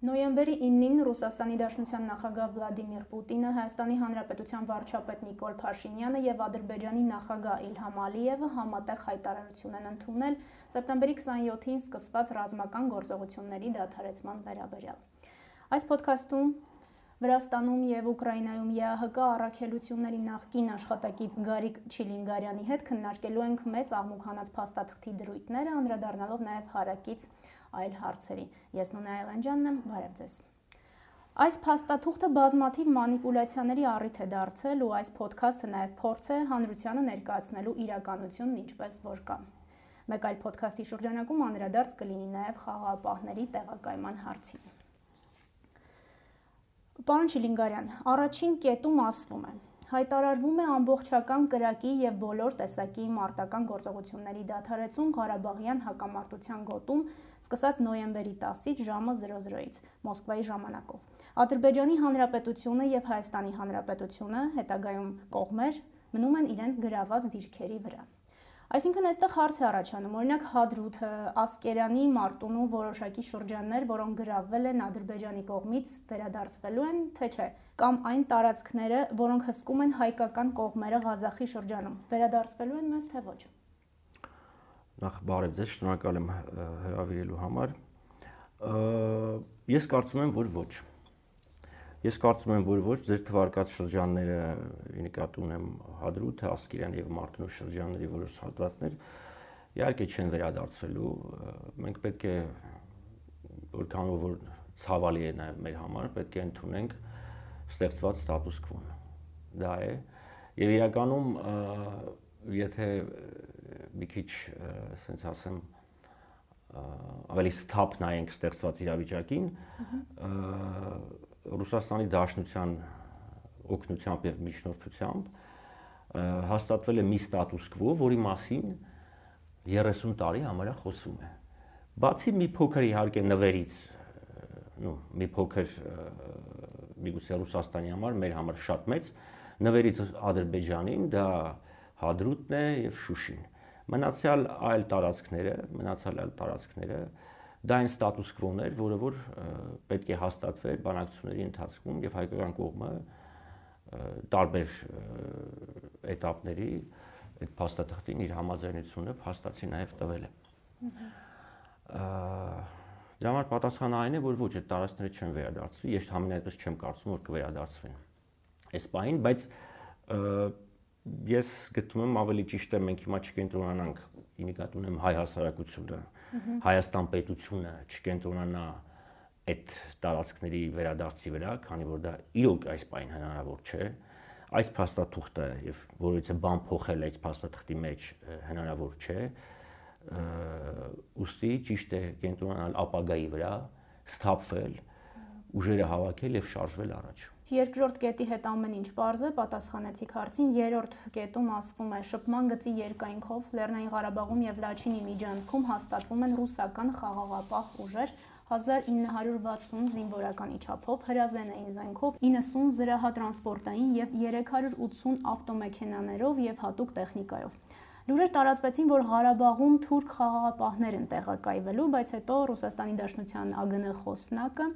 Նոյեմբերի 9-ին Ռուսաստանի Դաշնության նախագահ Վլադիմիր Պուտինը, Հայաստանի Հանրապետության վարչապետ Նիկոլ Փաշինյանը եւ Ադրբեջանի նախագահ Իլհամ Ալիևը համատեղ հայտարարություն են ընդունել սեպտեմբերի 27-ին սկսված ռազմական գործողությունների դադարեցման վերաբերյալ։ Այս ոդքասթում Վրաստանում եւ Ուկրաինայում ԵԱՀԿ առաքելությունների նախկին աշխատակից Գարիկ Չիլինգարյանի հետ քննարկելու ենք մեծ աղմուկանած փաստաթղթի դրույթները, անդրադառնալով նաեւ հարակից այլ հարցերի։ Ես Նունե Այլանդյանն եմ, բարև ձեզ։ Այս փաստաթուղթը բազմաթիվ մանիպուլյացիաների առիթ է դարձել ու այս ոդքասթը նաև փորձ է հանրությանը ներկայացնելու իրականությունն ինչպես որ կա։ Մեկ այլ ոդքասթի շրջանակում անդրադարձ կլինի նաև խաղաղապահների տեղակայման հարցին։ Պարոն Շիլինգարյան, առաջին կետում ասվում է. Հայտարարվում է ամբողջական կրակի եւ բոլոր տեսակի մարտական գործողությունների դադարեցում Ղարաբաղյան հակամարտության գոտում սկսած նոյեմբերի 10-ից ժամը 00-ից Մոսկվայի ժամանակով։ Ադրբեջանի Հանրապետությունը եւ Հայաստանի Հանրապետությունը հետագայում կողմեր մնում են իրենց գրաված դիրքերի վրա։ Այսինքն այստեղ հարց է առաջանում, օրինակ Հադրութը, Ասկերանի, Մարտունու որոշակի շրջաններ, որոնք գրավվել են Ադրբեջանի կողմից, վերադարձվելու են, թե չէ, կամ այն տարածքները, որոնք հսկում են հայկական կողմերը Ղազախի շրջանում, վերադարձվելու են մեզ թե ոչ։ Նախ բարև ձեզ, շնորհակալ եմ հրավիրելու համար։ Ես կարծում եմ, որ ոչ։ Ես կարծում եմ, որ ոչ ձեր թվարկած շրջանները նկատի ունեմ Հադրութը, Ասկերան եւ Մարտունու շրջանների որոշ հատվածներ իհարկե չեն վերադարձվելու։ Մենք պետք է որքանով որ ցավալի է նաեւ մեր համար, պետք է ընդունենք ստեղծված ստատուս կվոն։ Դա է։ Եվ իրականում եթե մի քիչ, ասենց ասեմ, ավելի սթափ նայենք ստեղծված իրավիճակին, Ռուսաստանի Դաշնության օգնությամբ եւ միջնորդությամբ հաստատվել է մի ստատուս կվո, որի մասին 30 տարի համարյա խոսում է։ Բացի մի փոքր իհարկե նվերից, նո, մի փոքր միգուցե Ռուսաստանի համար, մեր համար շատ մեծ, նվերից Ադրբեջանին դա Հադրութն է եւ Շուշին։ Մնացյալ այլ տարածքները, մնացյալ այլ տարածքները Դա այն ստատուս կվոն էր, որը որ պետք է հաստատվեր բանակցությունների ընթացքում եւ հայկական կողմը տարբեր этаպների այդ փաստաթղթին իր համաձայնությունը փաստացի նաեւ տվել է։ Դրա համար պատասխանը այն է, որ ոչ այդ տարածքները չեն վերադարձվի, ես համենայնպես չեմ կարծում, որ կվերադարձվեն։ Այս պահին, բայց և, ես գտնում եմ ավելի ճիշտ է մենք հիմա չկենտրոնանանք, ինքնատուն եմ հայ հասարակությունը, Հայաստան պետությունը չկենտրոնանա այդ տարածքների վերադարձի վրա, քանի որ դա իրոք այս պայն հնարավոր չէ այս փաստաթուղթը եւ է բան փոխել այս փաստաթղթի մեջ հնարավոր չէ ուստի ճիշտ է կենտրոնանալ ապագայի վրա սթափվել ուժերը հավաքել եւ շարժվել առաջ Երկրորդ կետի հետ ամեն ինչ པարզ է, պատասխանեցիք հարցին։ Երրորդ կետում ասվում է շփման գծի երկայնքով Լեռնային Ղարաբաղում եւ Լաչինի միջանցքում հաստատվում են ռուսական խաղաղապահ ուժեր, 1960 զինվորականի չափով, հրազենային զենքով, 90 զրահատրանսպորտային եւ 380 ավտոմեքենաներով եւ հատուկ տեխնիկայով։ Լուրեր տարածվեցին, որ Ղարաբաղում թուրք խաղաղապահներ են տեղակայվելու, բայց հետո Ռուսաստանի Դաշնության ԱԳՆ խոսնակը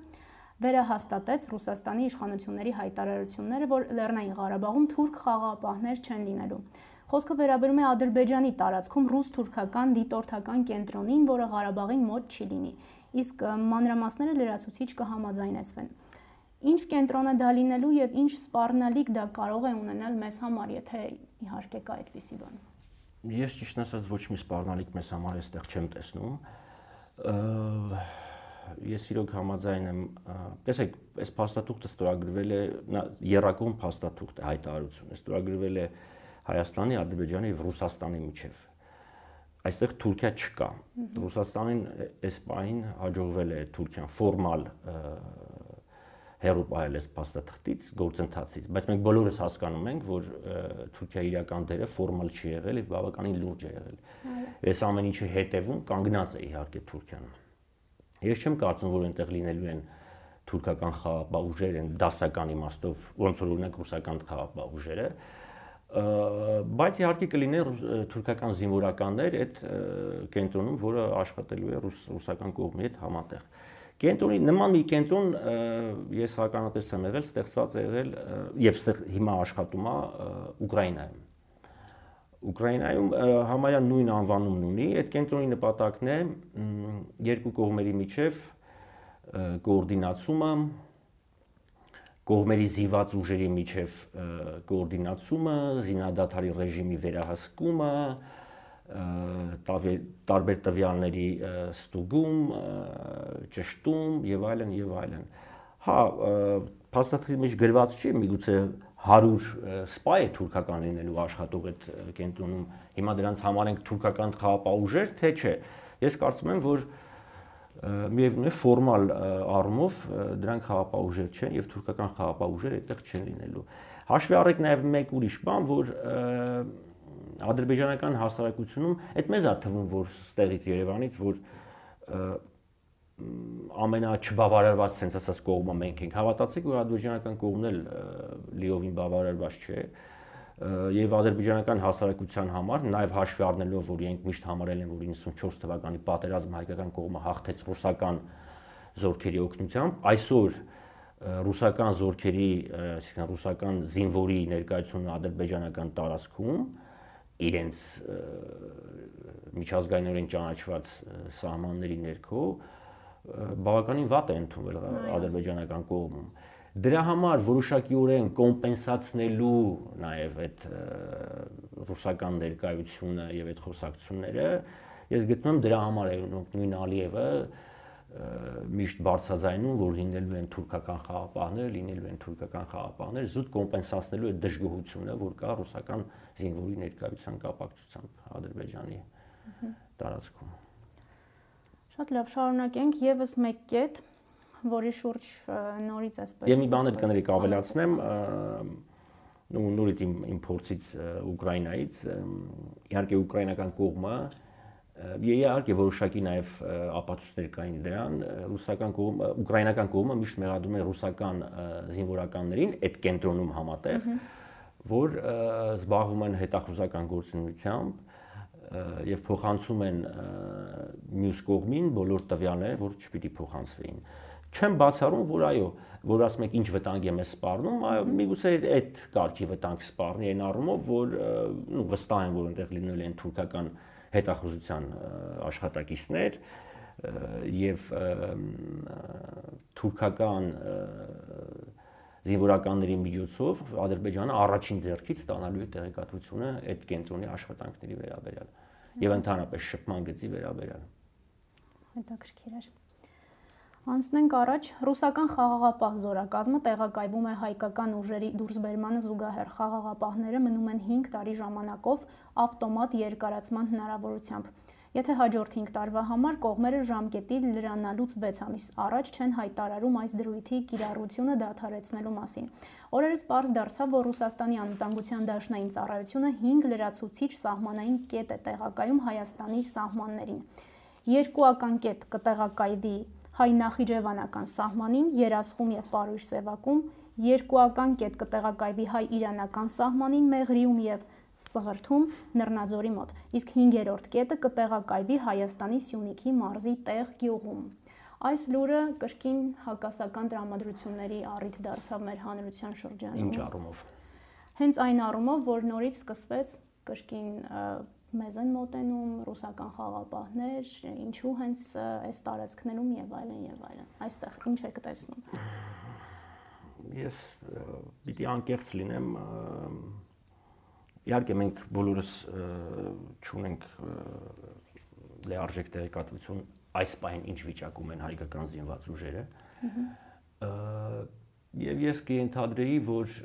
վերահաստատեց Ռուսաստանի իշխանությունների հայտարարությունները, որ Լեռնային Ղարաբաղում թուրք խաղաղապահներ չեն լինելու։ Խոսքը վերաբերում է Ադրբեջանի տարածքում ռուս-թուրքական դիտորդական կենտրոնին, որը Ղարաբաղին մոտ չի լինի իսկ մանրամասները լրացուցիչ կհամաձայնեցվեն։ Ինչ կենտրոն է դա լինելու եւ ինչ սպառնալիք դա կարող է ունենալ մեզ համար, եթե իհարկե կա այդպիսի բան։ Ես ճիշտ ասած ոչ մի սպառնալիք մեզ համար այստեղ չեմ տեսնում։ Ես իրոք համաձայն եմ, տեսեք, այս փաստաթուղթը ստորագրվել է երակոմ փաստաթուղթ է հայտարարություն, ստորագրվել է Հայաստանի, Ադրբեջանի եւ Ռուսաստանի միջև այստեղ Թուրքիա չկա։ Ռուսաստանին այս պահին հաջողվել է Թուրքիան ֆորմալ հերոպայել այս փաստաթղթից գործընթացից, բայց մենք բոլորս հասկանում ենք, որ Թուրքիա իրական դերը ֆորմալ չի եղել եւ բավականին լուրջ է եղել։ Այս ամեն ինչի հետևում կանգնած է իհարկե Թուրքիան։ Ես չեմ կարծում, որ այնտեղ լինելու են թուրքական խաղապահ ուժեր են դասական իմաստով, ոնց որ օրինակ ռուսական խաղապահ ուժերը, բայց իհարկե կլինեն թուրքական զինվորականներ այդ կենտրոնում, որը աշխատելու է ռուս ռուսական կողմի հետ համատեղ։ Կենտրոնի նման մի կենտրոն ես հականատես եմ եղել, ստեղծված եղել եւ հիմա աշխատում է Ուկրաինայում։ Ուկրաինայում համարյա նույն անվանումն ունի։ Այդ կենտրոնի նպատակն է երկու կողմերի միջև կոորդինացումը, կողմերի զիված ուժերի միջև կոորդինացումը, զինադադարի ռեժիմի վերահսկումը, տարբեր տվյալների ստուգում, ճշտում եւ այլն եւ այլն։ Հա, փաստաթղթի մեջ գրված չի, միգուցե 100 սպա է թուրքական լինելու աշխատող այդ կենտրոնում։ Հիմա դրանց համարենք թուրքական խաղապահուժեր, թե չէ։ Ես կարծում եմ, որ միևնույն է ֆորմալ առումով դրանք խաղապահուժեր չեն եւ թուրքական խաղապահուժեր այդտեղ չեն լինելու։ Հաշվի առեք նաեւ մեկ ուրիշ բան, որ ադրբեջանական հասարակությունում այդ մեզ է թվում, որ ստեղից Երևանից, որ ամենաչբավարարված sense ասած կողմը մենք ենք։ Հավատացեք, որ ադրբեջանական կողմն էլ լիովին բավարարված չէ եւ ադրբեջանական հասարակության համար նաեւ հաշվի առնելով որ իրենք միշտ համարել են որ 94 թվականի պատերազմ հայկական կողմը հաղթեց ռուսական զորքերի օգնությամբ այսօր ռուսական զորքերի այսինքն ռուսական զինվորի ներկայությունը ադրբեջանական տարածքում իրենց միջազգայինորեն ճանաչված սահմանների ներքո բավականին վատ է ընդունվել ադրբեջանական կողմում։ Դրա համար որոշակիորեն կոմպենսացնելու նաև այդ ռուսական ներկայությունը եւ այդ խոսակցությունները ես գտնում եմ դրա համար է նույն Ալիևը միշտ բարձրաձայնում, որ լինելու են թուրքական խաղապահներ, լինելու են թուրքական խաղապահներ, զուտ կոմպենսացնելու այդ դժգոհությունը, որ կա ռուսական զինվորի ներկայության կապակցությամբ Ադրբեջանի տարածքում։ Շատ լավ, շարունակենք եւս մեկ կետ, որի շուրջ նորից այսպես Եվ մի բան էլ կներեք ավելացնեմ, նու նորից իմ իմ փորձից Ուկրաինայից, իհարկե ուկրաինական կողմը Իհարկե որոշակի նաև ապացույցներ կային դրան, ռուսական կողմը, ուկրաինական կողմը միշտ մեղադրում է ռուսական զինվորականներին այդ կենտրոնում համատեղ, որ զբաղվում են հետախուզական գործունեությամբ եւ փոխանցում են մյուս կողմին բոլոր տվյալները, որ չպիտի փոխանցվեին։ Չեմ բացառում, որ այո, որ ասում եք ինչ վտանգ եմ սպառնում, այո, միգուցե այդ կարգի վտանգ սպառնի այն առումով, որ նու վստահ են, որ այնտեղ լինել են թուրքական հետախուզության աշխատակիցներ եւ թուրքական զինվորականների միջոցով Ադրբեջանը առաջին ձեռքից ստանալու է տեղեկատվությունը այդ կենտրոնի աշխատանքների վերաբերյալ եւ ընդհանրապես շփման գծի վերաբերյալ։ Հետաքրքիր էր։ Անցնենք առաջ, ռուսական խաղաղապահ զորակազմը տեղակայվում է հայկական ուժերի դուրսբերմանը զուգահեռ։ Խաղաղապահները մնում են 5 տարի ժամանակով ավտոմատ երկարացման հնարավորությամբ։ Եթե հաջորդ 5 տարվա համար կողմերը ժամկետի լրանալուց 6 ամիս առաջ չեն հայտարարում այս դրույթի կիրառությունը դադարեցնելու մասին։ Օրերս པարզ դարձավ, որ Ռուսաստանի անվտանգության դաշնային ծառայությունը 5 լրացուցիչ սահմանային կետ է տեղակայում Հայաստանի սահմաններին։ Երկուական կետ կտեղակայվի հայ նախիջևանական սահմանին, Երասխում եւ Պարույր Սևակում, երկուական կետ կտեղակայվի հայ իրանական սահմանին, Մեղրիում եւ Սղրթում Նռնաձորի մոտ։ Իսկ 5-րդ կետը կտեղակայվի Հայաստանի Սյունիքի մարզի տեղ գյուղում։ Այս լուրը կրկին հակասական տրամադրությունների առիթ դարձավ մեր հանրության շրջանում։ Ինչ առումով։ Հենց այն առումով, որ նորից սկսվեց կրկին մեզ են մոտենում ռուսական խաղապահներ, ինչու հենց այս տարածքներում եւ այլն եւ այլն։ Այստեղ ինչ եք տեսնում։ Ես պիտի անկեղծ լինեմ, իհարկե մենք բոլորս ճունենք լեարժեք տեղեկատվություն այս պահին ինչ վիճակում են հայկական զինված ուժերը։ Եվ ես կընթադրեի, որ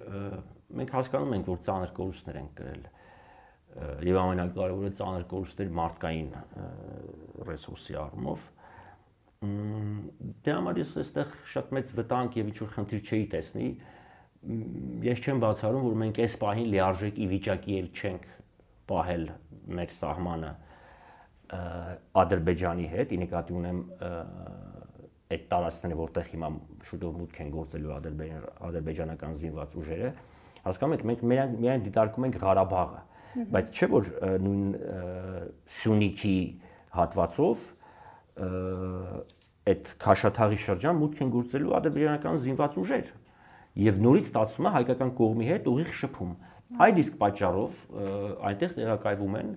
մենք հասկանում ենք, որ ծանր կորուստներ են կրել եւ ամենակարևորը ծանր կորուստներ մարդկային ռեսուրսի առումով դե համար ես այստեղ շատ մեծ վտանգ եւ ինչ-որ խնդիր չէի տեսնի ես չեմ բացառում որ մենք այս պահին լիարժեք ի վիճակի էլ չենք պահել մեր սահմանը Ադրբեջանի հետ, ի նկատի ունեմ այդ տարածքները, որտեղ հիմա շուտով մուտք են գործելու ադրբեջանական զինված ուժերը, հասկանում եք, մենք միայն դիտարկում ենք Ղարաբաղը, բայց չէ որ նույն Սյունիքի հատվածով այդ Քաշաթաղի շրջան մուտք են գործելու ադրբեջանական զինված ուժեր եւ նորից ստացվում է հայկական կողմի հետ ուղիղ շփում։ Այդ իսկ պատճառով այնտեղ տեղակայվում են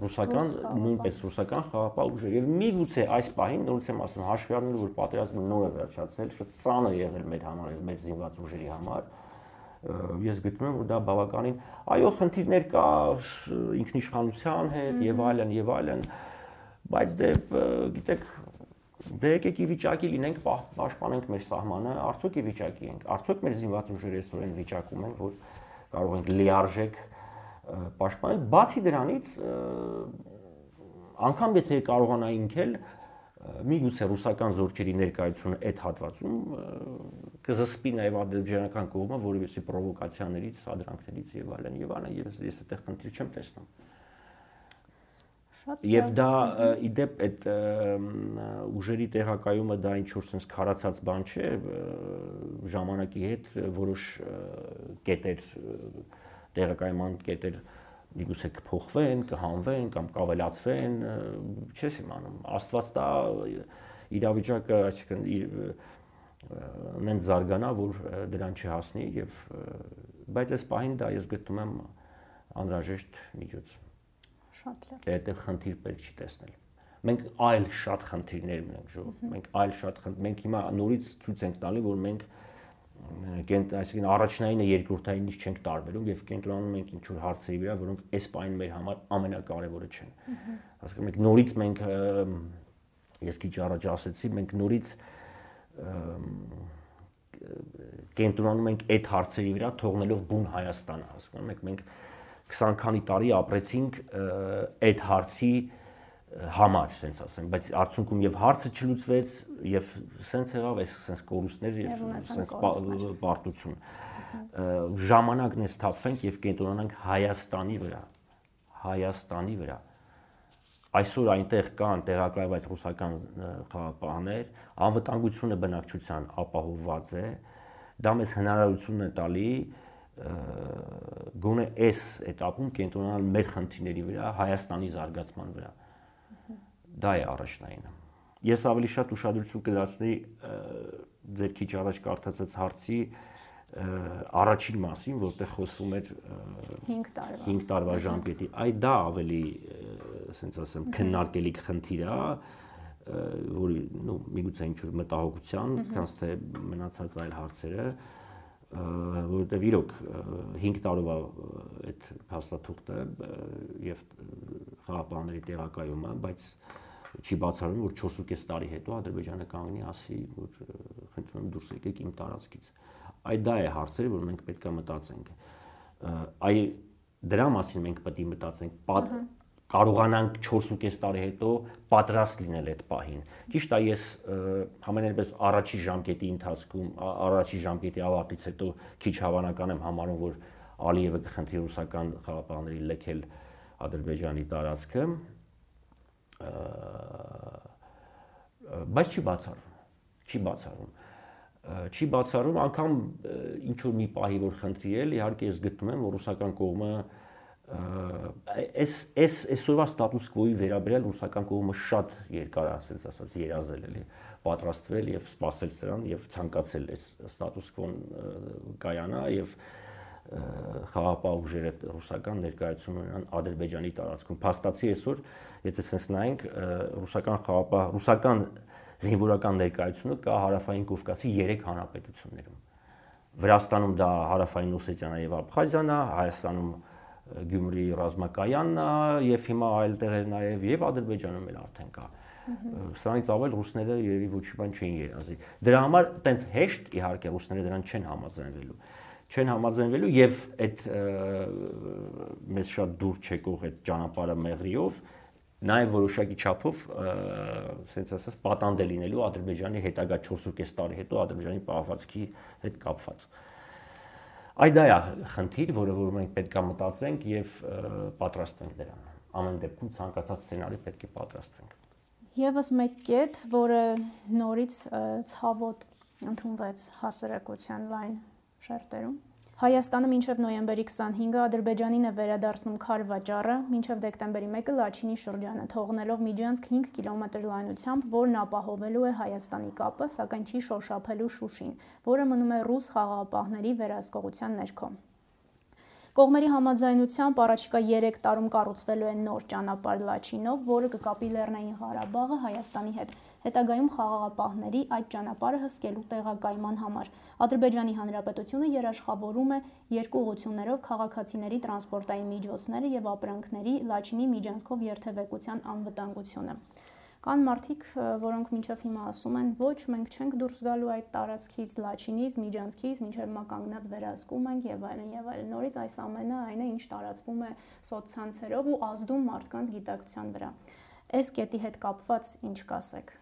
ռուսական նույնպես ռուսական խաղապահ ուժեր եւ միգուցե այս պահին նորից եմ ասում հաշվի առնելով որ պատերազմը նոր է վերջացել շատ ծանր եղել մեր համար եւ մեր զինված ուժերի համար ես գտնում եմ որ դա բավականին այո խնդիրներ կա ինքնիշխանության հետ եւ այլն եւ այլն բայց դե գիտեք դե եկեք ի վիճակի լինենք պաշտպանենք մեր սահմանը արդյոք ի վիճակի ենք արդյոք մեր զինված ուժերը այսօր են վիճակում են որ կարող ենք լիարժեք պաշտպանել բացի դրանից անգամ եթե կարողանայինք էլ միգուցե ռուսական զորքերի ներկայությունը այդ հատվածում կզսպի նաև ադրբեջանական կողմը որևէ պրովոկացիաներից, սադրանքներից եւ այլն եւ այլն ես այդտեղ խնդիր չեմ տեսնում։ Շատ Եվ դա իդեպ այդ ուժերի տեղակայումը դա ինչ որ sense քարացած բան չէ, ժամանակի հետ որոշ կետեր տեղակայման կետեր միգուցե կփոխվեն, կհանվեն կամ կավելացվեն, չես իմանում։ Աստված տա իրավիճակը, այսինքն նենց զարգանա, որ դրան չհասնի եւ բայց այս պահին դա ես գտնում եմ անհրաժեշտ միջոց։ Շատ լավ։ Դե այդտեղ խնդիր պետք չի տեսնել։ Մենք այլ շատ խնդիրներ ունենք, ժողով։ Մենք այլ շատ խնդիր, մենք հիմա նորից ցույց ենք տալի, որ մենք կենտ այսինքն առաջնայինը երկրորդայինից չենք տարբերում եւ կենտրոնանում ենք ինչ որ հարցերի վրա, որոնք այս պայն մեր համար ամենակարևորը չեն։ Հասկանում եք նորից մենք ես քիչ առաջ ասացի, մենք նորից կենտրոնանում ենք այդ հարցերի վրա, թողնելով բուն Հայաստանը, հասկանում եք, մենք 20 քանի տարի ապրեցինք այդ հարցի համար, ասենց ասեմ, բայց արդյունքում եւ հարցը չլուծվեց եւ սենց եղավ այս սենց կորուստներ եւ սենց պարտություն։ Ժամանակն է սթափվենք եւ կենտրոնանանք Հայաստանի վրա։ Հայաստանի վրա։ Այսօր այնտեղ կան տեղակայված ռուսական խաղապահներ, անվտանգությունը բնակչության ապահովված է։ Դա մեզ հնարավորություն է տալի գոնե այս этаպում կենտրոնանալ մեր խնդիրների վրա, Հայաստանի զարգացման վրա։ Դա է առաջնայինը։ Ես ավելի շատ ուշադրություն կդարձնեի ձեր քիչ առաջ կարդացած հարցի առաջին մասին, որտեղ խոսվում էր 5 տարվա 5 տարվա ժամկետի։ Այ դա ավելի, ասենց ասեմ, քննարկելիք խնդիր է, որի, նո, միգուցե ինչ-որ մտահոգության, քանզ թե մնացած այլ հարցերը, որովհետև իրոք 5 տարվա այդ փաստաթուղթը եւ խաղապանների տեղակայումը, բայց չի բացառում, որ 4.5 տարի հետո Ադրբեջանը կանգնի ասի, որ խնդրում եմ դուրս եկեք իմ տարածքից։ Այդ դա է հարցերը, որ մենք պետք է մտածենք։ Այ դրա մասին մենք պետք է մտածենք։ կարողանանք 4.5 տարի հետո պատրաստ լինել այդ պահին։ Ճիշտ է, ես համենայնպես առաջի ժամկետի ընթացքում, առաջի ժամկետի ավարտից հետո քիչ հավանական եմ համարում, որ Ալիևը կխնդրի ռուսական խաղապահների լքել Ադրբեջանի տարածքը, բայց չի բացառվում չի բացառվում չի բացառում անգամ ինչ որ մի պահի որ խնդրի էլ իհարկե ես գտնում եմ որ ռուսական կողմը այս այս այսօրվա ստատուս կվոյի վերաբերյալ ռուսական կողմը շատ երկար է ասենց ասած երազել էլի պատրաստվել եւ սпасել սրան եւ ցանկացել այս ստատուս կվոն կայանա եւ խաղապահ ուժերը ռուսական ներկայություն ունենան Ադրբեջանի տարածքում։ Փաստացի այսօր, եթե sense նայենք, ռուսական խաղապահ ռուսական զինվորական ներկայությունը կա հարավային Կովկասի 3 հանրապետություններում։ Վրաստանում դա հարավային Օսեթիան եւ Աբխազիան է, Հայաստանում Գյումրի ռազմակայանն է եւ հիմա այլ տեղեր նաեւ եւ Ադրբեջանում էլ արդեն կա։ Սրանից ավել ռուսները երևի ոչ մի բան չէին երազի։ Դրա համար տենց հեշտ իհարկե ռուսները դրան չեն համաձայնվելու չեն համաձայնվելու եւ այդ մեզ շատ դուր չեկող այդ ճանապարհը մեղրիով նաև որոշակի չափով ասենց ասած պատանդ է լինելու Ադրբեջանի հետագա 4.5 տարի հետո Ադրբեջանի պահվածքի հետ կապված։ Այդ դա է խնդիր, որը որ մենք պետք է մտածենք եւ պատրաստվենք դրան։ Ամեն դեպքում ցանկացած սցենարի պետք է պատրաստվենք։ Եվս մեկ կետ, որը նորից ցավոտ ընդունվեց հասարակության լայն շերտերում Հայաստանը մինչև նոյեմբերի 25-ը Ադրբեջանին է վերադարձնում Քար վաճառը, մինչև դեկտեմբերի 1-ը Լաչինի շրջանը, թողնելով Միջանցք 5 կիլոմետր լայնությամբ, որն ապահովելու է Հայաստանի կապը, սակայն չի շոշափելու Շուշին, որը մնում է ռուս խաղաղապահների վերահսկողության ներքո։ Կողմերի համաձայնությամբ առաջիկա 3 տարում կառուցվելու է նոր ճանապարհ Լաչինով, որը կկապի Լեռնային Ղարաբաղը Հայաստանի հետ հետագայում խաղաղապահների այդ ճանապարհը հսկելու տեղակայման համար։ Ադրբեջանի Հանրապետությունը երաշխավորում է երկու ուղություններով քաղաքացիների տրանսպորտային միջոցները եւ ապրանքների Լաչինի միջանցքով երթևեկության անվտանգությունը։ Կան մարդիկ, որոնք մինչև հիմա ասում են, ոչ, մենք չենք դուրս գալու այդ տարածքից, Լաչինից, Միջանցքից, մինչև մականգնած վերահսկում ենք եւ այլն եւ այլն։ Նորից այս ամենը այն է, ինչ տարածվում է սոցցանցերով ու ազդում մարդկանց գիտակցության վրա։ Այս կետի հետ կապված ինչ կասեք։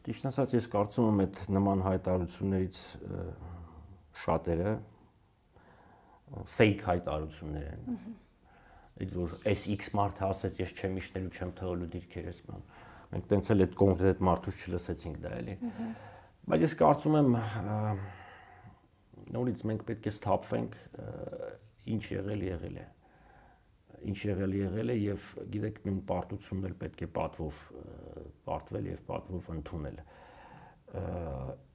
Ճիշտ ասած, ես կարծում եմ այդ նման հայտարարություններից շատերը fake հայտարարություններ են։ Այդ որ այս X մարդը ասեց, ես չեմ իշնելու, չեմ թողելու դիրքերս ման։ Մենք տենց էլ այդ կոնկրետ մարդուց չլսեցինք դա էլի։ Բայց ես կարծում եմ նորից մենք պետք է սթափվենք ինչ եղել եղել է ինչ եղել եղել է եւ գիտեք նույն պարտությունն էլ պետք է պատվով պարտվել եւ պատվով ընդունել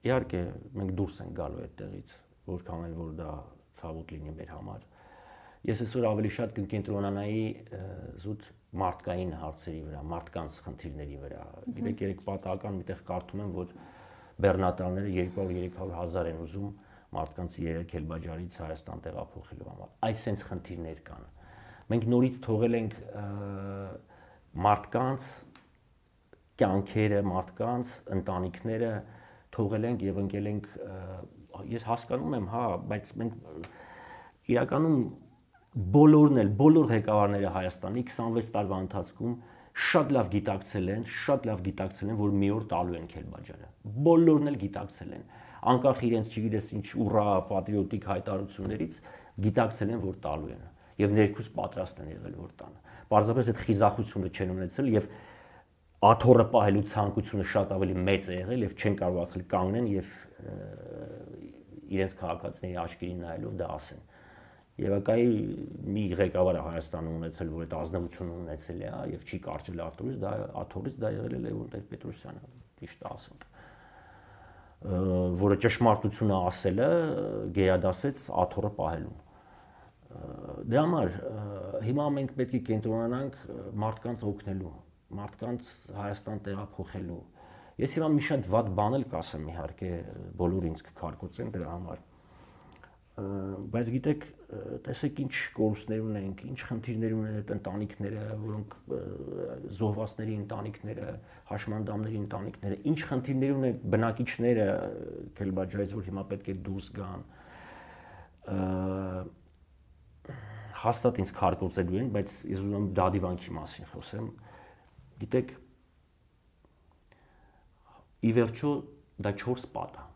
իհարկե մենք դուրս ենք գալու այդտեղից որքան էլ որ դա ցավոտ լինի մեր համար ես այսօր ավելի շատ կընկենտրոնանայի զուտ մարդկային հարցերի վրա մարդկանց խնդիրների վրա գիտեք երեք պատահական միտեղ կարդում եմ որ բեռնատարները 200-300 հազար են ուզում մարդկանց երեք Էլբաջարից Հայաստան տեղափոխելու համար այս sense խնդիրներ կան մենք նորից թողել ենք մարդկանց կյանքերը, մարդկանց ընտանիքները թողել ենք եւ ընկել ենք ես հասկանում եմ, հա, բայց մենք իրականում բոլորն էլ, բոլոր ղեկավարները Հայաստանի 26 տարվա ընթացքում շատ լավ գիտակցել են, շատ լավ գիտակցել են, որ մի օր տալու են Քելբաջարը։ Բոլորն էլ գիտակցել են, անկախ իրենց չգիտես ինչ ուրա պատրիոտիկ հայտարարություններից, գիտակցել են, որ տալու են եւ ներքուս պատրաստ են եղել որ տանը։ Պարզապես այդ խիզախությունը չեն ունեցել եւ աթորը պահելու ցանկությունը շատ ավելի մեծ է եղել եւ չեն կարողացել կանգնեն եւ իրենց քաղաքացիների աչքերին նայելով դա ասեն։ Եվ ակայի մի ղեկավարը Հայաստանում ունեցել, որ այդ ազնվությունը ունեցել է, եւ չի կարճել աթորից, դա աթորից դա եղել է Լևոն Տեր-Պետրոսյանը, ճիշտ ասենք որը ճշմարտությունը ասելը գերադասեց աթորը պահելուն Դրա համար հիմա մենք պետք է կենտրոնանանք մարդկանց օգնելու, մարդկանց Հայաստան տեղափոխելու։ Ես հիմա մի շատ վատ բան էլ կասեմ իհարկե, բոլոր ինձ կքարկոծեն դրա համար։ Բայց գիտեք, տեսեք ինչ կորուստներ ունենք, ինչ խնդիրներ ունեն այդ ընտանիքները, որոնք զոհվածների ընտանիքները, հաշմանդամների ընտանիքները, ինչ խնդիրներ ունեն բնակիչները Քելբաջայից, որ հիմա պետք է դուրս գան հաստատ ինձ քարկոծելու են, բայց ես ուզում եմ դադիվանքի մասին խոսեմ։ Գիտեք, ի վերջո դա 4 պատ է։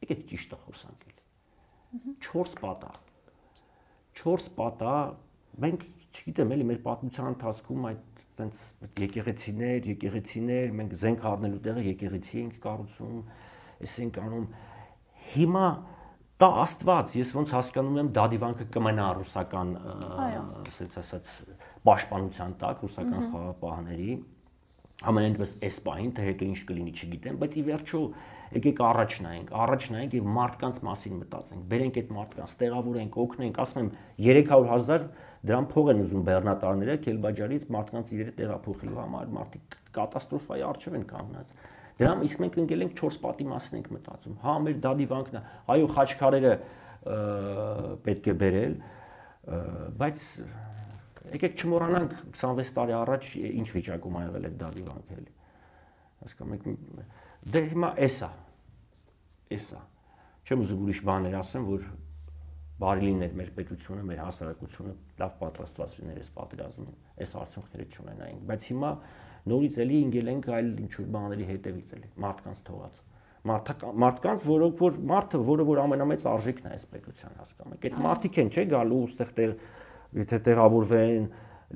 Եկեք ճիշտը խոսանք էլ։ 4 պատ է։ 4 պատ է, մենք չգիտեմ, էլի մեր պատմության ընթացքում այդ տենց եկեղեցիներ, եկեղեցիներ, մենք զենք առնելու տեղը եկեղեցի ենք կառուցում, էս ենք անում։ Հիմա դա Աստված, ես ոնց հասկանում եմ, դադիվանքը կմնա ռուսական, ասած ասած պաշտպանության տակ ռուսական խաղապահների ամենայնպես այս պահին թե հետո ինչ կլինի չգիտեմ, բայց ի վերջո եկեք առաջ նայենք, առաջ նայենք եւ մարդկանց մասին մտածենք։ Բերենք այդ մարդկանց, տեղավորենք, օգնենք, ասում եմ 300.000 դրան փող են ուզում բեռնատարները Քելբաջարից մարդկանց իրերը տեղափոխելու համար, մարդիկ կատաստրոֆայի առջև են կանգնած։ Դրամ իսկ մենք ընկել ենք 4 պատի մասին ենք մտածում։ Հա, մեր դադիվանքն է, այո, խաչքարերը պետք է բերել, բայց եկեք չմոռանանք 26 տարի առաջ ինչ վիճակում ա եղել այդ դադիվանքը էլի։ Հասկանում եք, դե հիմա էսա։ Էսա։ Չեմ ուզում ուրիշ բաներ ասեմ, որ բարի լիներ մեր պետությունը, մեր հասարակությունը լավ պատրաստված լիներ այս պատերազմին, այս արդյունքները չունենային, բայց հիմա նորից էլի ինգել ենք այլ ինչ որ բաների հետևից էլի մարդկանց թողած մարդկանց որոնք որ մարդը որը որ ամենամեծ արժեքն է այս պետության հասկանում եք այդ մարդիկ են չէ գալու ուստեղ տեղ եթե տեղավորվեն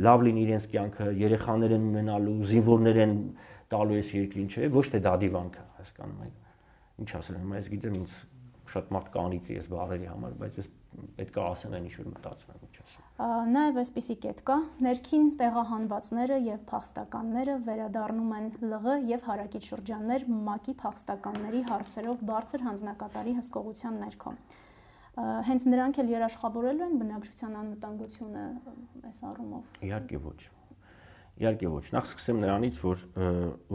լավ լինի իրենց կյանքը երեխաներ են ունենալու զինվորներ են տալու այս երկրին չէ ոչ թե դադիվանքը հասկանում եք ինչ ասել եմ ես գիտեմ ինձ շատ մարդ կանիծի ես բառերի համար, բայց ես պետք է ասեմ այն ինչ որ մտածում եմ ինչ ասում։ Նաև այսպիսի կետ կա. ներքին տեղահանվածները եւ փախստականները վերադառնում են ԼՂ եւ հարակից շրջաններ ՄԱԿ-ի փախստականների հարցերով բարձր հանձնակատարի հսկողության ներքո հենց նրանք էլ երաշխավորելու են բնակչության անվտանգությունը այս առումով։ Իհարկե ոչ։ Իհարկե ոչ։ Նախ սկսեմ նրանից, որ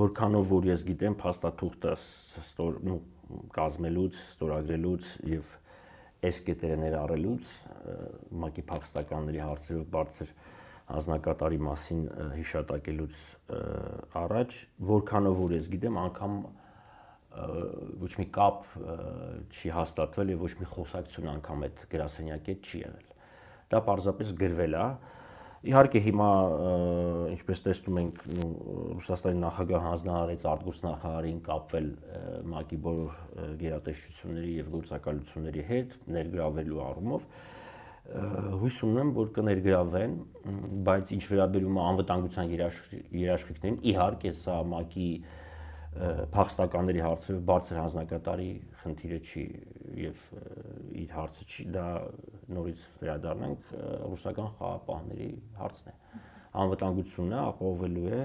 որքանով որ ես գիտեմ, փաստաթուղթը ստոր, նու կազմելուց, ստորագրելուց եւ այս կետերը ներառելուց ՄԱԿ-ի փախստականների հարցերով բարձր հանձնակատարի մասին հիշատակելուց առաջ, որքանով որ ես գիտեմ, անգամ ոչ մի կապ չի հաստատվել եւ ոչ մի խոսակցություն անգամ այդ գրասենյակի չի եղել։ Դա պարզապես գրվել է, Իհարկե հիմա ինչպես տեսնում ենք, Ռուսաստանի նախագահ հանձնարարեց արտգործ նախարարին կապվել ՄԱԿ-ի բոլոր գերատեսչությունների եւ գործակալությունների հետ ներգրավելու առումով հույս ունեմ, որ կներգրավեն, բայց ինչ վերաբերում է անվտանգության երաշխիքներին, իհարկե սա ՄԱԿ-ի փախստականների հարցերով բարձր հանձնակատարի խնդիրը չի եւ իր հարցը չի դա նորից վերադառնանք ռուսական խաղապահների հարցն է անվտանգությունը ապահովելու է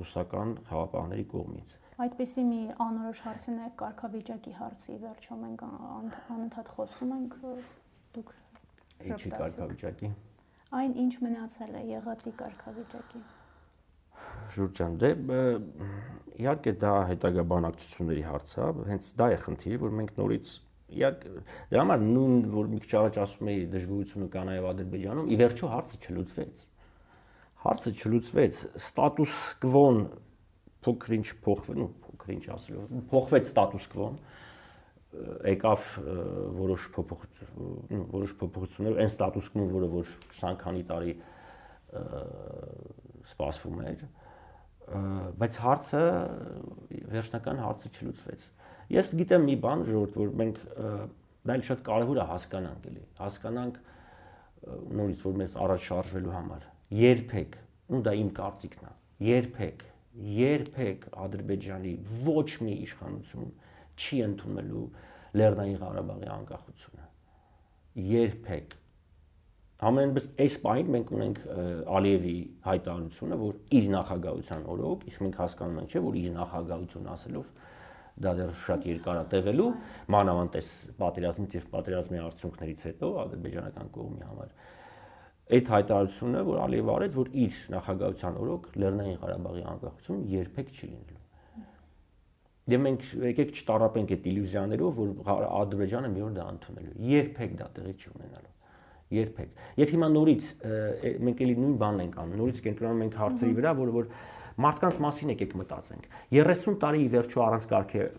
ռուսական խաղապահների կողմից այդպիսի մի անորոշ հարցին է կարգավիճակի հարցի վերջում մենք անընդհատ խոսում ենք դուք ինչի կարգավիճակի այն ինչ մնացել է եղածի կարգավիճակի Ժուրջան, դե իհարկե դա հետագա բանակցությունների հարց է, հենց դա է խնդիրը, որ մենք նորից իհարկե դրա համար նույն որ մի քիչ առաջ ասում էի դժգոհությունը կա նաև Ադրբեջանում, ի վերջո հարցը չլուծվեց։ Հարցը չլուծվեց, ստատուս կվոն փոքրինչ փոխվել, ну փոքրինչ ասելով, փոխվեց ստատուս կվոն եկավ որոշ փոփոխություն, որոշ փոփոխություններ, այն ստատուս կվոն, որը որ 20 քանի տարի սպասվում էր, բայց հարցը վերջնական հարցը չլուծվեց։ Ես գիտեմ մի բան, ժողովուրդ, որ մենք դա էլ շատ կարևոր է հասկանանք էլի։ Հասկանանք նորից որ մեզ առաջ շարժվելու համար։ Երբեք, ու դա իմ կարծիքն է, երբեք, երբեք Ադրբեջանի ոչ մի իշխանություն չի ընդունելու Լեռնային Ղարաբաղի անկախությունը։ Երբեք Ամենպես այս պահին մենք ունենք Ալիևի հայտարարությունը, որ իր նախագահության օրոք, իսկ մենք հասկանում ենք, չէ, որ իր նախագահություն ասելով դա դեռ շատ երկար է տևելու, մանավանդ այս պատերազմից եւ պատերազմի արդյունքներից հետո ադրբեջանական կողմի համար։ Այդ հայտարարությունը, որ Ալիևը արեց, որ իր նախագահության օրոք Լեռնային Ղարաբաղի անկախություն երբեք չի լինելու։ Եվ մենք եկեք չտարապենք այդ իլյուզիաներով, որ Ադրբեջանը մի օր դա ընդունելու։ Երբեք դա տեղի չի ունենալու երբեք։ Եվ հիմա նորից մենք էլի նույն բանն ենք անում, նորից կենտրոնանում ենք հարցերի վրա, որը որ մարդկանց մասին եկեք մտածենք։ 30 տարի ի վերջո առանց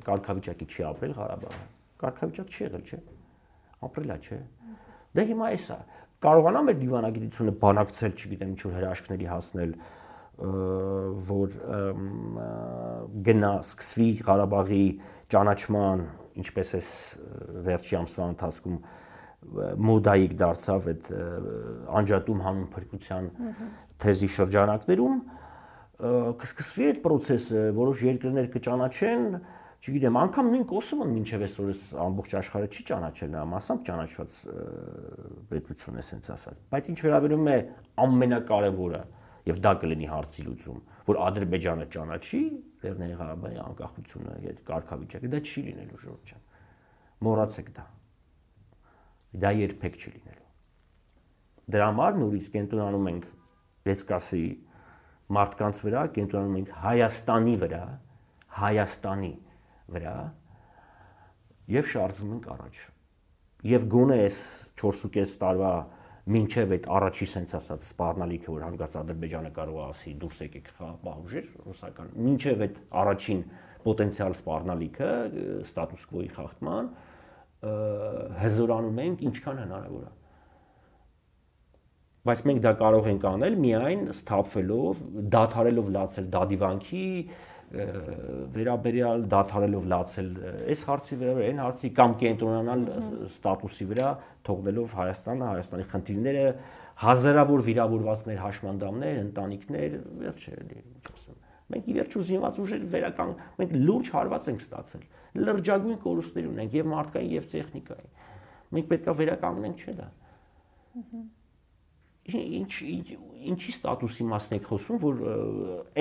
կարգավիճակի չի ապրել Ղարաբաղը։ Կարգավիճակ չի եղել, չէ։ Ապրելա, չէ։ Դե հիմա էսա կարողանա մեր դիվանագիտությունը բանակցել, չգիտեմ, ինչ որ հրաշքների հասնել, որ գնա սկսվի Ղարաբաղի ճանաչման, ինչպես էս վերջի ամսվա ընթացքում մոդայիկ դարձավ այդ անջատում հանուն փրկության թեզի շրջանակներում կսկսվի այդ process-ը, որոշ երկրներ կճանաչեն, չգիտեմ, անգամ նույն Կոսովոն մինչև այսօրս ամբողջ աշխարհը չի ճանաչել նա մասամբ ճանաչված պետություն է սենց ասած, բայց ինչ վերաբերում է ամենակարևորը եւ դա կլինի հարցի լուծում, որ Ադրբեջանը ճանաչի Լեռնային Ղարաբաղի անկախությունը, այդ կարգավիճակը, դա չի լինելու ժողովուրդ ջան։ Մոռացեք դա դա երբեք չի լինելու։ Դրա համար նորից կենտրոնանում ենք լեսկասի մարդկանց վրա, կենտրոնանում ենք Հայաստանի վրա, Հայաստանի վրա եւ շարժում ենք առաջ։ Եվ գոնե այս 4.5 տարվա մինչև այդ առաջի սենց ասած սպառնալիքը, որ հանգած Ադրբեջանը կարող է ասի դուրս եկեք խաղապահուժեր ռուսական, մինչև այդ առաջին պոտենցիալ սպառնալիքը ստատուս կվոյի խախտման, հզորանում ենք ինչքան հնարավոր է բայց մենք դա կարող ենք անել միայն սթափվելով, դադարելով լացել դադիվանքի վերաբերյալ դադարելով լացել այս հարցի վրա, այն հարցի կամ կենտրոնանալ ստատուսի վրա, թողնելով Հայաստանը, Հայաստանի խնդիրները, հազարավոր վիրավորվածներ, հաշմանդամներ, ընտանիքներ, վերջը էլի, ինչ ասեմ, Մենք ի վերջո զինված ուժեր վերական մենք լուրջ հարված ենք ստացել։ Լրջագույն կորուստներ ունենք եւ մարդկային եւ տեխնիկայի։ Մենք պետքա վերականգնենք, չէ՞ դա։ Ինչ ինչի ստատուսի մասն եք խոսում, որ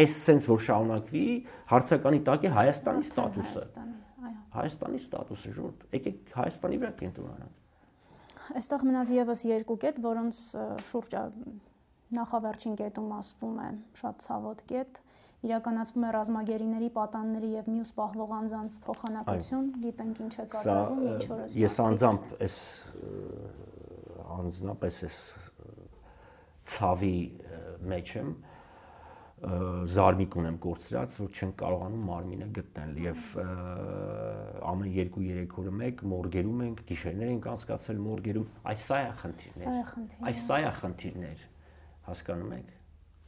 այս sense որ շարունակվի, հարցականի տակ է Հայաստանի ստատուսը։ Հայաստանի ստատուսը, ժողովուրդ, եկեք Հայաստանի վրա կենտրոնանանք այստեղ մնաց եւս երկու կետ, որոնց շուրջ նախավերջին կետում ասվում է շատ ցավոտ կետ, իրականացվում է ռազմագերիների, պատանների եւ մյուս պահվող անձանց փոխանակություն, գիտենք ինչ է կատարվում, ինչ օրս։ Ես անձամբ այս անձնապես այս ցավի մեջ եմ, զարմիկ ունեմ կորցրած, որ չեն կարողանում մարմինը գտնել եւ ամեն 2-3 օրը մեկ մորգերում ենք, գիշերներ ենք անցկացել մորգերում, այս սա է խնդիրներ։ Այս սա է խնդիրներ։ Հասկանում եք։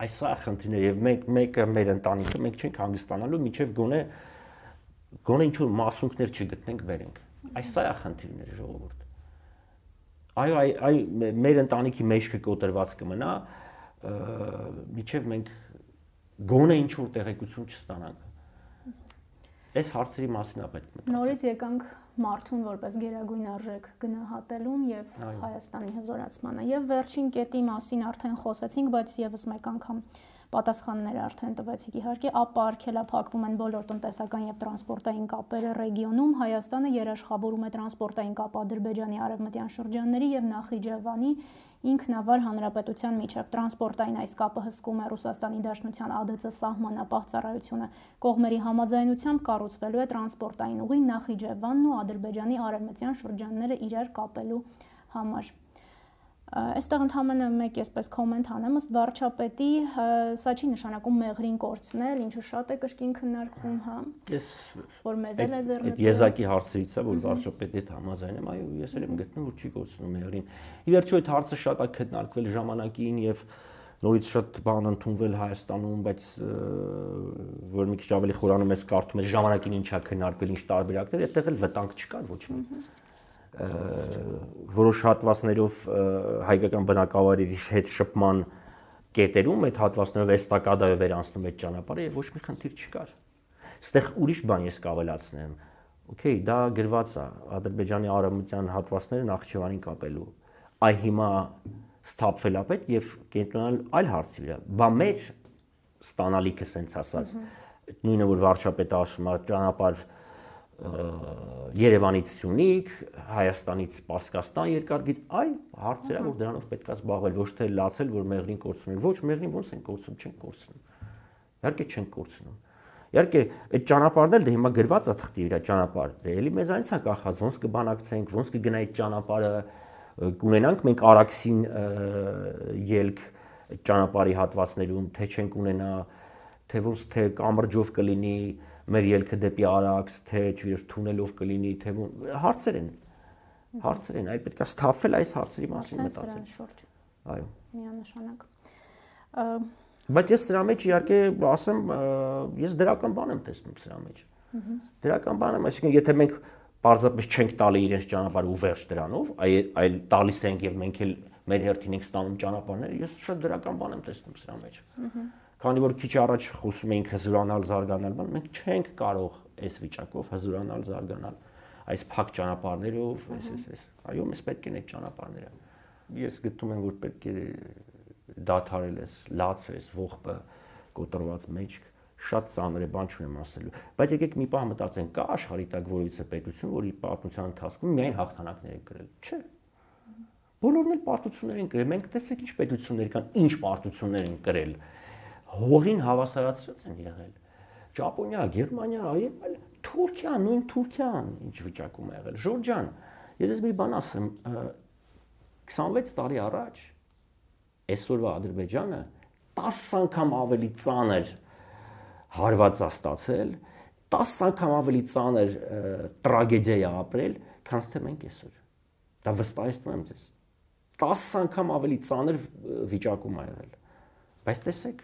Այս սա խնդիրներ եւ մենք մեկը մեր ընտանիքը մենք չենք հանգստանալու, միջև գոնե գոնե ինչ որ մասունքներ չգտնենք բերենք։ Այս սա է խնդիրները ժողովուրդ։ Այո, այ այ մեր ընտանիքի մեջքը կոտրված կմնա, միջև մենք գոնե ինչ որ տեղեկություն չստանանք։ Այս հարցերի մասին է պետք մտածել։ Նորից եկանք մարդուն որպես գերագույն արժեք գնահատելուն եւ Հայաստանի հզորացմանը։ Եվ վերջին կետի մասին արդեն խոսեցինք, բայց եւս մեկ անգամ պատասխանները արդեն տվեցիք իհարկե, ապա արգելափակվում են բոլոր տնտեսական եւ տրանսպորտային կապերը ռեգիոնում։ Հայաստանը երաշխավորում է տրանսպորտային կապ Ադրբեջանի արևմտյան շրջանների եւ Նախիջևանի ինքնավար հանրապետության միջև տրանսպորտային այս կապը հսկում է Ռուսաստանի Դաշնության ԱԴՑ սահմանապահ ծառայությունը։ Կողմերի համաձայնությամբ կառուցվելու է տրանսպորտային ուղի Նախիջևանն ու Ադրբեջանի արևմտյան շրջանները իրար կապելու համար։ Այստեղ ընդհանրապես մեկ էսպես կոմենտ անեմ, ըստ վարչապետի սա չի նշանակում մեղրին կորցնել, ինչը շատ է կրկին քննարկվում, հա։ Ես որ մեզ էլ է ձեռնտու։ Այդ եզակի հարցերից է, որ վարչապետի հետ համաձայն եմ, այո, ես էլ եմ գտնում, որ չի կորցնում մեղրին։ Ի վերջո այդ հարցը շատ է քննարկվել ժամանակին եւ նորից շատ բան ընդունվել Հայաստանում, բայց որ մի քիչ ավելի խորանում ես կարդում ես ժամանակին ինչա քննարկվել, ինչ տարբերակներ, այդտեղ էլ վտանգ չկար ոչ մի որոշ հատվածներով հայկական բնակավայրերի հետ շփման կետերում այդ հատվածներով էստակադայով վերանցնում այդ ճանապարհը եւ ոչ մի խնդիր չկար։ Այստեղ ուրիշ բան ես կավելացնեմ։ Okay, դա գրված է Ադրբեջանի արևմտյան հատվածները Նախճիվանին կապելու։ Այ հիմա սթափվել է պետք եւ կենտրոնալ այլ հարցի վրա։ Բա մեր ստանալիքը սենց ասած նույնը որ վարչապետը ասում է ճանապարհ Երևանից Սյունիք, Հայաստանից Պարսկաստան երկարգից, այ հարցերը որ դրանով պետքա զբաղվել, ոչ թե լացել, որ մեղրին կորցնում Ոչ, մեղրին ո՞նց են կորցնում, չեն կորցնում։ Իհարկե չեն կորցնում։ Իհարկե այդ ճանապարհն էլ դե հիմա գրված է թղթի վրա ճանապարհ։ Դե էլի մեզանից է կախած, ոնց կբանակցենք, ոնց կգնա այդ ճանապարհը, կունենանք մենք Արաքսին ելք ճանապարհի հատվածներում, թե չենք ունենա, թե ոնց թե կամրջով կլինի, մեր ելքը դեպի Արաքս, թե չգիտես թունելով կլինի, թե հարցեր են։ Հարցեր են, այ պետքա սթափվել այս հարցերի մասին մտածել։ Այո։ Միանշանակ։ Բայց ես սրա մեջ իհարկե ասեմ, ես դրական բան եմ տեսնում սրա մեջ։ Դրական բան եմ, այսինքն եթե մենք պարզապես չենք տալի իրենց ճանապարհը ու վերջ դրանով, այլ տալիս ենք եւ մենք էլ մեր հերթին ենք ստանում ճանապարհները, ես շատ դրական բան եմ տեսնում սրա մեջ։ քանի որ քիչ առաջ խոսում էինք հզուրանալ, զարգանալ, բան մենք չենք կարող այս վիճակով հզուրանալ, զարգանալ այս փակ ճանապարհներով, այս այս այս։ Այո, մեզ պետք են այդ ճանապարհները։ Ես գտնում եմ, որ պետք է դադարել էս, լացել էս ողբը կոտրված մեջք շատ ծանր է, բան չունեմ ասելու։ Բայց եկեք մի պահ մտածենք, կա աշխարհի տակ է պետություն, որի պատմության ընթացքում միայն հաղթանակներ է կրել։ Չէ։ Բոլորն էլ պարտություններ են կրել։ Մենք տեսեք ինչ պետություններ կան, ինչ պարտություններ են կրել հողին հավասարացրած են եղել։ Ճապոնիա, Գերմանիա, այլ Թուրքիա, նույն Թուրքիան ինչ վիճակում է եղել։ Ժորժան, ես մի բան ասեմ, 26 տարի առաջ այսօրվա Ադրբեջանը 10 անգամ ավելի ծանր հարված է ստացել, 10 անգամ ավելի ծանր տրագեդիա է ապրել, քան թե մենք այսօր։ Դա վստահեցնում եմ ձեզ։ 10 անգամ ավելի ծանր վիճակում է եղել։ Բայց տեսեք,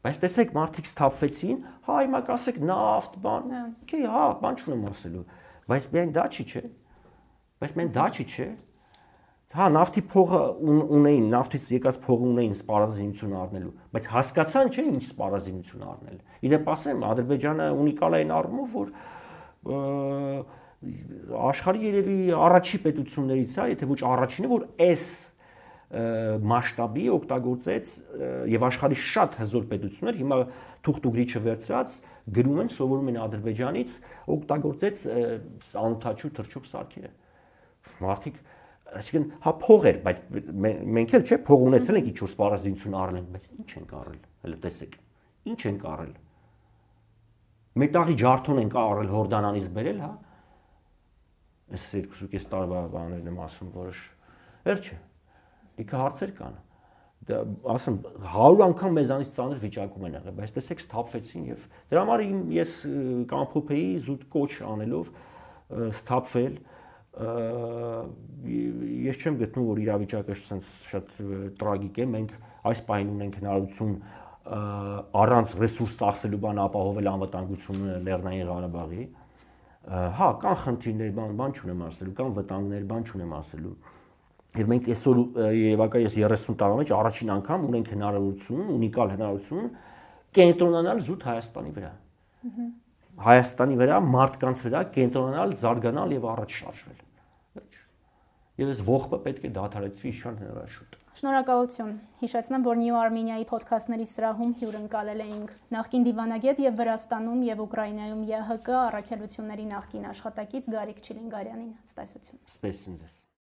Բայց տեսեք, մարդիկ սթափվեցին, հա, հիմա կասեք նավթ, բան։ Okay, հա, բան չունեմ ասելու։ Բայց միայն դա չի, չէ։ Բայց միայն դա չի, չէ։ Հա, նավթի փողը ունեին, նավթից եկած փողը ունեին սպառազինություն առնելու, բայց հասկացան չէ ինչ սպառազինություն առնել։ Իդեպ ասեմ, Ադրբեջանը ունիկալ այն առումով, որ աշխարհի երևի առաջի պետություններից է, եթե ոչ առաջինը, որ այս մասշտաբի օգտագործեց եւ աշխարհի շատ հզոր պետություններ հիմա թուղթուգրիչը վերցած գրում են սովորում են Ադրբեջանից օգտագործեց անօթաչու թրջուկ սարքերը մարդիկ այսինքն հա փող էր բայց մենք էլ չէ փող ունեցել ենք ինչ որ սպառազինություն առել ենք բայց ինչ ենք առել հələ տեսեք ինչ ենք առել մետաղի ջարդուն ենք առել հորդանանից բերել հա այս 2.5 տարվա բաներն եմ ասում որոշ էլ չէ լիքը հարցեր կան դա ասեմ 100 անգամ մեզանից ծանր վիճակում են եղել, բայց տեսեք սթափվեցին եւ դրա համար ես կամփոփեի զուտ կոչ անելով սթափվել ես չեմ գտնում որ իրավիճակը շատ տրագիկ է մենք այս պահին ունենք հնարավորություն առանց ռեսուրս ծախսելու բան ապահովել անվտանգությունը Լեռնային Ղարաբաղի հա կան խնդիրներ բան բան չունեմ ասելու կան վտանգներ բան չունեմ ասելու Եվ մենք այսօր Երևակայ ես 30 տարվա մեջ առաջին անգամ ունենք հնարավորություն, ունիկալ հնարավորություն կենտրոնանալ զուտ Հայաստանի վրա։ Հայաստանի վրա, մարդկանց վրա կենտրոնանալ, զարգանալ եւ առաջ շարժվել։ Եվ այս ողբը պետք է դադարեցվի իշխան հնարաշուտ։ Շնորհակալություն։ Հիշեցնեմ, որ New Armenia-ի ոդքասթների սրահում հյուրընկալել էինք նախկին դիվանագետ եւ Վրաստանում եւ Ուկրաինայում ԵՀԿ առաքելությունների նախկին աշխատակից Գարիկ Չիլինգարյանին։ Ստեսություն։ Ստեսություն ձեզ։